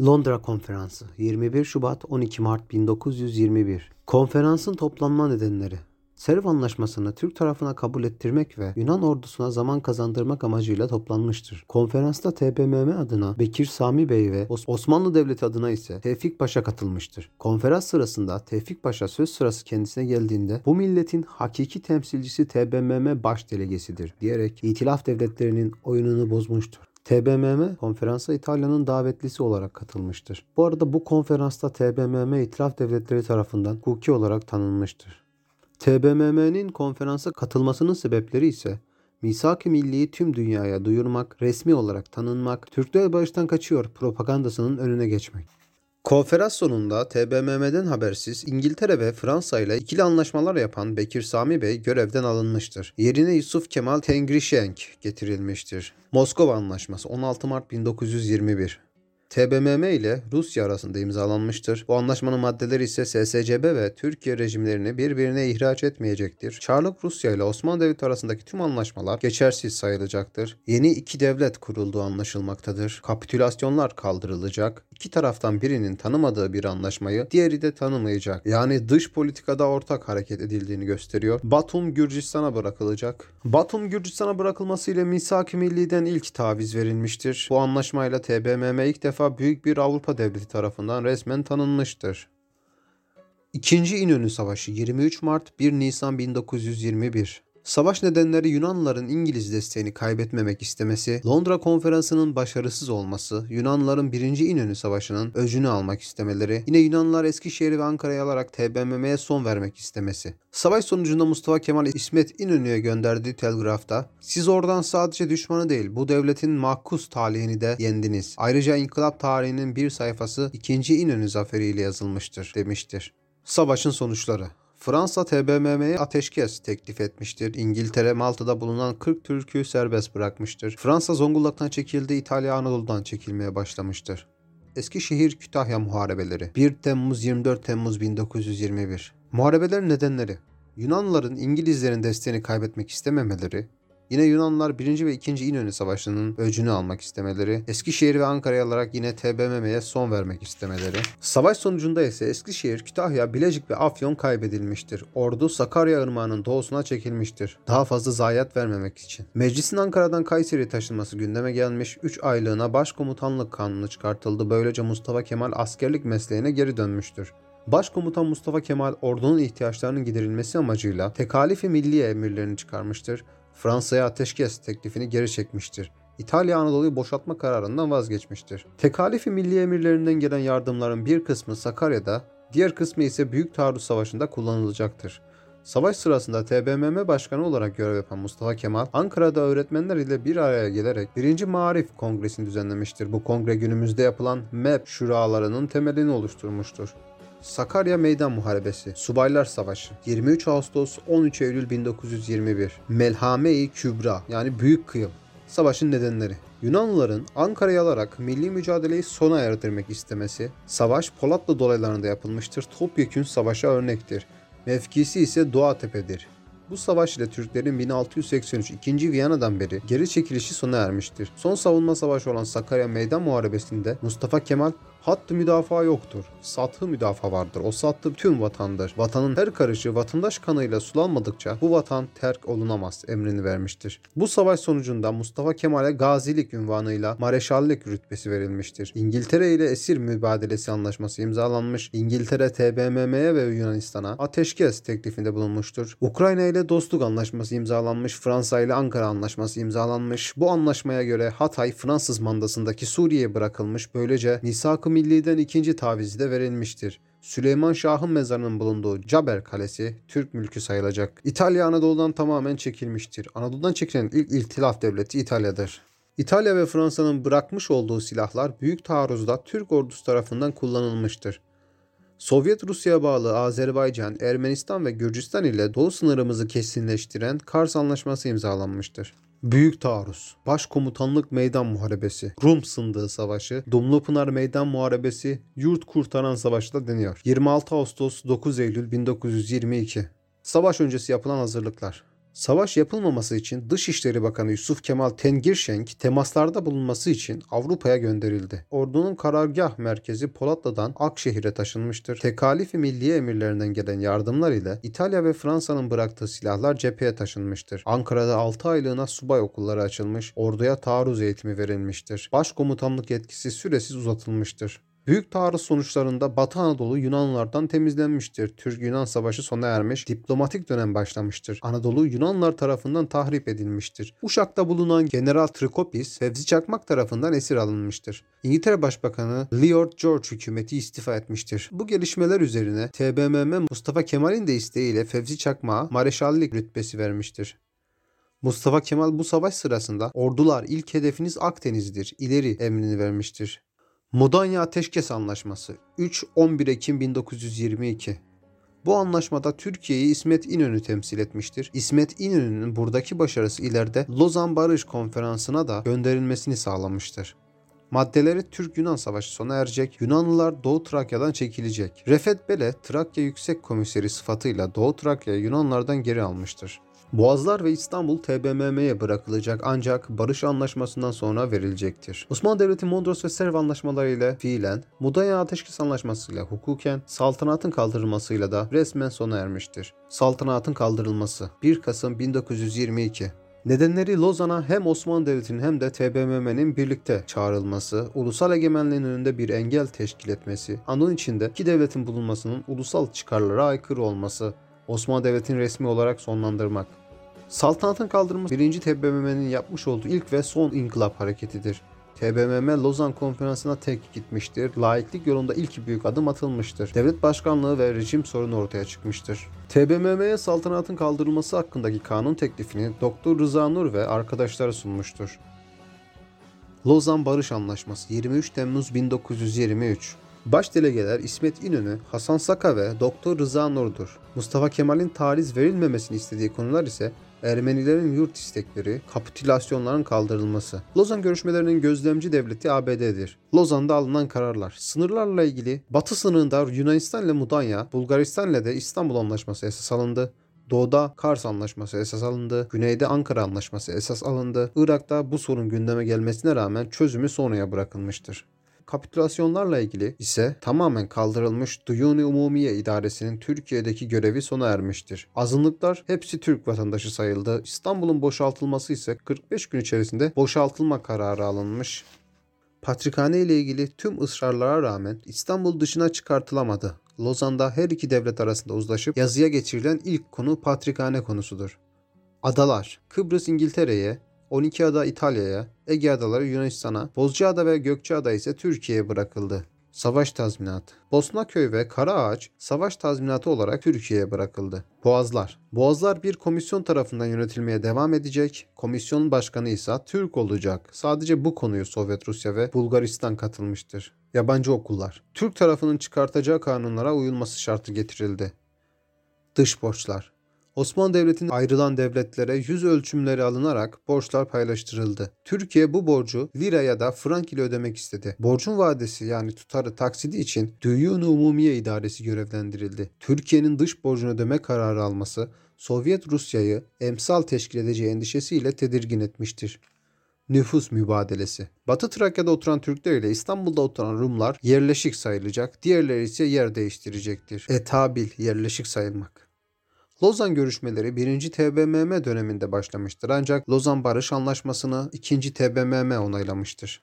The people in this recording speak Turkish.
Londra Konferansı 21 Şubat 12 Mart 1921 Konferansın toplanma nedenleri Serv Anlaşması'nı Türk tarafına kabul ettirmek ve Yunan ordusuna zaman kazandırmak amacıyla toplanmıştır. Konferansta TBMM adına Bekir Sami Bey ve Osmanlı Devleti adına ise Tevfik Paşa katılmıştır. Konferans sırasında Tevfik Paşa söz sırası kendisine geldiğinde bu milletin hakiki temsilcisi TBMM baş delegesidir diyerek İtilaf devletlerinin oyununu bozmuştur. TBMM konferansa İtalya'nın davetlisi olarak katılmıştır. Bu arada bu konferansta TBMM İtilaf Devletleri tarafından hukuki olarak tanınmıştır. TBMM'nin konferansa katılmasının sebepleri ise Misak-ı Milli'yi tüm dünyaya duyurmak, resmi olarak tanınmak, Türkler barıştan kaçıyor propagandasının önüne geçmek. Konferans sonunda TBMM'den habersiz İngiltere ve Fransa ile ikili anlaşmalar yapan Bekir Sami Bey görevden alınmıştır. Yerine Yusuf Kemal Tengrişenk getirilmiştir. Moskova Anlaşması 16 Mart 1921 TBMM ile Rusya arasında imzalanmıştır. Bu anlaşmanın maddeleri ise SSCB ve Türkiye rejimlerini birbirine ihraç etmeyecektir. Çarlık Rusya ile Osmanlı Devleti arasındaki tüm anlaşmalar geçersiz sayılacaktır. Yeni iki devlet kurulduğu anlaşılmaktadır. Kapitülasyonlar kaldırılacak. İki taraftan birinin tanımadığı bir anlaşmayı diğeri de tanımayacak. Yani dış politikada ortak hareket edildiğini gösteriyor. Batum Gürcistan'a bırakılacak. Batum Gürcistan'a bırakılmasıyla Misak-ı Milli'den ilk taviz verilmiştir. Bu anlaşmayla TBMM ilk defa defa büyük bir Avrupa devleti tarafından resmen tanınmıştır. İkinci İnönü Savaşı 23 Mart 1 Nisan 1921 Savaş nedenleri Yunanlıların İngiliz desteğini kaybetmemek istemesi, Londra konferansının başarısız olması, Yunanlıların 1. İnönü Savaşı'nın öcünü almak istemeleri, yine Yunanlılar Eskişehir ve Ankara'yı alarak TBMM'ye son vermek istemesi. Savaş sonucunda Mustafa Kemal İsmet İnönü'ye gönderdiği telgrafta, siz oradan sadece düşmanı değil bu devletin mahkus talihini de yendiniz. Ayrıca inkılap tarihinin bir sayfası 2. İnönü zaferiyle yazılmıştır demiştir. Savaşın sonuçları Fransa TBMM'ye ateşkes teklif etmiştir. İngiltere Malta'da bulunan 40 Türk'ü serbest bırakmıştır. Fransa Zonguldak'tan çekildi, İtalya Anadolu'dan çekilmeye başlamıştır. Eskişehir Kütahya Muharebeleri 1 Temmuz 24 Temmuz 1921 Muharebelerin nedenleri Yunanlıların İngilizlerin desteğini kaybetmek istememeleri, Yine Yunanlılar 1. ve 2. İnönü Savaşı'nın öcünü almak istemeleri, Eskişehir ve Ankara'yı alarak yine TBMM'ye son vermek istemeleri. Savaş sonucunda ise Eskişehir, Kütahya, Bilecik ve Afyon kaybedilmiştir. Ordu Sakarya Irmağı'nın doğusuna çekilmiştir. Daha fazla zayiat vermemek için. Meclisin Ankara'dan Kayseri taşınması gündeme gelmiş, 3 aylığına başkomutanlık kanunu çıkartıldı. Böylece Mustafa Kemal askerlik mesleğine geri dönmüştür. Başkomutan Mustafa Kemal ordunun ihtiyaçlarının giderilmesi amacıyla tekalifi milliye emirlerini çıkarmıştır. Fransa'ya ateşkes teklifini geri çekmiştir. İtalya Anadolu'yu boşaltma kararından vazgeçmiştir. Tekalifi milli emirlerinden gelen yardımların bir kısmı Sakarya'da, diğer kısmı ise Büyük Taarruz Savaşı'nda kullanılacaktır. Savaş sırasında TBMM Başkanı olarak görev yapan Mustafa Kemal, Ankara'da öğretmenler ile bir araya gelerek 1. Marif Kongresi'ni düzenlemiştir. Bu kongre günümüzde yapılan MEP şuralarının temelini oluşturmuştur. Sakarya Meydan Muharebesi, Subaylar Savaşı, 23 Ağustos 13 Eylül 1921, Melhame-i Kübra yani Büyük Kıyım, Savaşın nedenleri. Yunanlıların Ankara'yı alarak milli mücadeleyi sona erdirmek istemesi, savaş Polatlı dolaylarında yapılmıştır, topyekün savaşa örnektir. Mevkisi ise Doğatepe'dir. Bu savaş ile Türklerin 1683 2. Viyana'dan beri geri çekilişi sona ermiştir. Son savunma savaşı olan Sakarya Meydan Muharebesi'nde Mustafa Kemal Hattı müdafaa yoktur. Sathı müdafaa vardır. O sattı tüm vatandır. Vatanın her karışı vatandaş kanıyla sulanmadıkça bu vatan terk olunamaz emrini vermiştir. Bu savaş sonucunda Mustafa Kemal'e gazilik ünvanıyla mareşallik rütbesi verilmiştir. İngiltere ile esir mübadelesi anlaşması imzalanmış. İngiltere TBMM'ye ve Yunanistan'a ateşkes teklifinde bulunmuştur. Ukrayna ile dostluk anlaşması imzalanmış. Fransa ile Ankara anlaşması imzalanmış. Bu anlaşmaya göre Hatay Fransız mandasındaki Suriye'ye bırakılmış. Böylece Nisak-ı Milli'den ikinci tavizi de verilmiştir. Süleyman Şah'ın mezarının bulunduğu Caber Kalesi Türk mülkü sayılacak. İtalya Anadolu'dan tamamen çekilmiştir. Anadolu'dan çekilen ilk iltilaf devleti İtalya'dır. İtalya ve Fransa'nın bırakmış olduğu silahlar büyük taarruzda Türk ordusu tarafından kullanılmıştır. Sovyet Rusya bağlı Azerbaycan, Ermenistan ve Gürcistan ile doğu sınırımızı kesinleştiren Kars Anlaşması imzalanmıştır. Büyük Taarruz, Başkomutanlık Meydan Muharebesi, Rum Sındığı Savaşı, Dumlupınar Meydan Muharebesi, Yurt Kurtaran Savaşı da deniyor. 26 Ağustos 9 Eylül 1922 Savaş öncesi yapılan hazırlıklar Savaş yapılmaması için Dışişleri Bakanı Yusuf Kemal Tengirşenk temaslarda bulunması için Avrupa'ya gönderildi. Ordunun karargah merkezi Polatlı'dan Akşehir'e taşınmıştır. Tekalifi milliye emirlerinden gelen yardımlar ile İtalya ve Fransa'nın bıraktığı silahlar cepheye taşınmıştır. Ankara'da 6 aylığına subay okulları açılmış, orduya taarruz eğitimi verilmiştir. Başkomutanlık yetkisi süresiz uzatılmıştır. Büyük taarruz sonuçlarında Batı Anadolu Yunanlılardan temizlenmiştir. Türk-Yunan savaşı sona ermiş, diplomatik dönem başlamıştır. Anadolu Yunanlılar tarafından tahrip edilmiştir. Uşak'ta bulunan General Trikopis, Fevzi Çakmak tarafından esir alınmıştır. İngiltere Başbakanı Lord George hükümeti istifa etmiştir. Bu gelişmeler üzerine TBMM Mustafa Kemal'in de isteğiyle Fevzi Çakmak'a mareşallik rütbesi vermiştir. Mustafa Kemal bu savaş sırasında ordular ilk hedefiniz Akdeniz'dir, ileri emrini vermiştir. Mudanya Ateşkes Anlaşması 3-11 Ekim 1922 bu anlaşmada Türkiye'yi İsmet İnönü temsil etmiştir. İsmet İnönü'nün buradaki başarısı ileride Lozan Barış Konferansı'na da gönderilmesini sağlamıştır. Maddeleri Türk-Yunan Savaşı sona erecek, Yunanlılar Doğu Trakya'dan çekilecek. Refet Bele, Trakya Yüksek Komiseri sıfatıyla Doğu Trakya'yı Yunanlardan geri almıştır. Boğazlar ve İstanbul TBMM'ye bırakılacak ancak barış anlaşmasından sonra verilecektir. Osmanlı Devleti Mondros ve Serv anlaşmaları ile fiilen, Mudanya Ateşkes Anlaşması ile hukuken, saltanatın kaldırılmasıyla da resmen sona ermiştir. Saltanatın kaldırılması 1 Kasım 1922 Nedenleri Lozan'a hem Osmanlı Devleti'nin hem de TBMM'nin birlikte çağrılması, ulusal egemenliğin önünde bir engel teşkil etmesi, anın içinde iki devletin bulunmasının ulusal çıkarlara aykırı olması, Osmanlı Devleti'ni resmi olarak sonlandırmak. Saltanatın kaldırılması 1. TBMM'nin yapmış olduğu ilk ve son inkılap hareketidir. TBMM Lozan Konferansı'na tek gitmiştir. Laiklik yolunda ilk büyük adım atılmıştır. Devlet başkanlığı ve rejim sorunu ortaya çıkmıştır. TBMM'ye saltanatın kaldırılması hakkındaki kanun teklifini Doktor Rıza Nur ve arkadaşları sunmuştur. Lozan Barış Anlaşması 23 Temmuz 1923 Baş delegeler İsmet İnönü, Hasan Saka ve Doktor Rıza Nur'dur. Mustafa Kemal'in tariz verilmemesini istediği konular ise Ermenilerin yurt istekleri, kapitülasyonların kaldırılması. Lozan görüşmelerinin gözlemci devleti ABD'dir. Lozan'da alınan kararlar. Sınırlarla ilgili Batı sınırında Yunanistan ile Mudanya, Bulgaristan ile de İstanbul Anlaşması esas alındı. Doğuda Kars Anlaşması esas alındı. Güneyde Ankara Anlaşması esas alındı. Irak'ta bu sorun gündeme gelmesine rağmen çözümü sonraya bırakılmıştır. Kapitülasyonlarla ilgili ise tamamen kaldırılmış Duyuni Umumiye İdaresi'nin Türkiye'deki görevi sona ermiştir. Azınlıklar hepsi Türk vatandaşı sayıldı. İstanbul'un boşaltılması ise 45 gün içerisinde boşaltılma kararı alınmış. Patrikhane ile ilgili tüm ısrarlara rağmen İstanbul dışına çıkartılamadı. Lozan'da her iki devlet arasında uzlaşıp yazıya geçirilen ilk konu Patrikhane konusudur. Adalar Kıbrıs İngiltere'ye, 12 ada İtalya'ya, Ege adaları Yunanistan'a, Bozcaada ve Gökçeada ise Türkiye'ye bırakıldı. Savaş tazminatı. Bosnaköy ve Karaağaç savaş tazminatı olarak Türkiye'ye bırakıldı. Boğazlar. Boğazlar bir komisyon tarafından yönetilmeye devam edecek. Komisyonun başkanı ise Türk olacak. Sadece bu konuyu Sovyet Rusya ve Bulgaristan katılmıştır. Yabancı okullar. Türk tarafının çıkartacağı kanunlara uyulması şartı getirildi. Dış borçlar. Osmanlı Devleti'nin ayrılan devletlere yüz ölçümleri alınarak borçlar paylaştırıldı. Türkiye bu borcu lira ya da frank ile ödemek istedi. Borcun vadesi yani tutarı taksidi için Düyun Umumiye İdaresi görevlendirildi. Türkiye'nin dış borcunu ödeme kararı alması Sovyet Rusya'yı emsal teşkil edeceği endişesiyle tedirgin etmiştir. Nüfus mübadelesi. Batı Trakya'da oturan Türkler ile İstanbul'da oturan Rumlar yerleşik sayılacak, diğerleri ise yer değiştirecektir. Etabil, yerleşik sayılmak. Lozan görüşmeleri 1. TBMM döneminde başlamıştır ancak Lozan Barış Anlaşması'nı 2. TBMM onaylamıştır.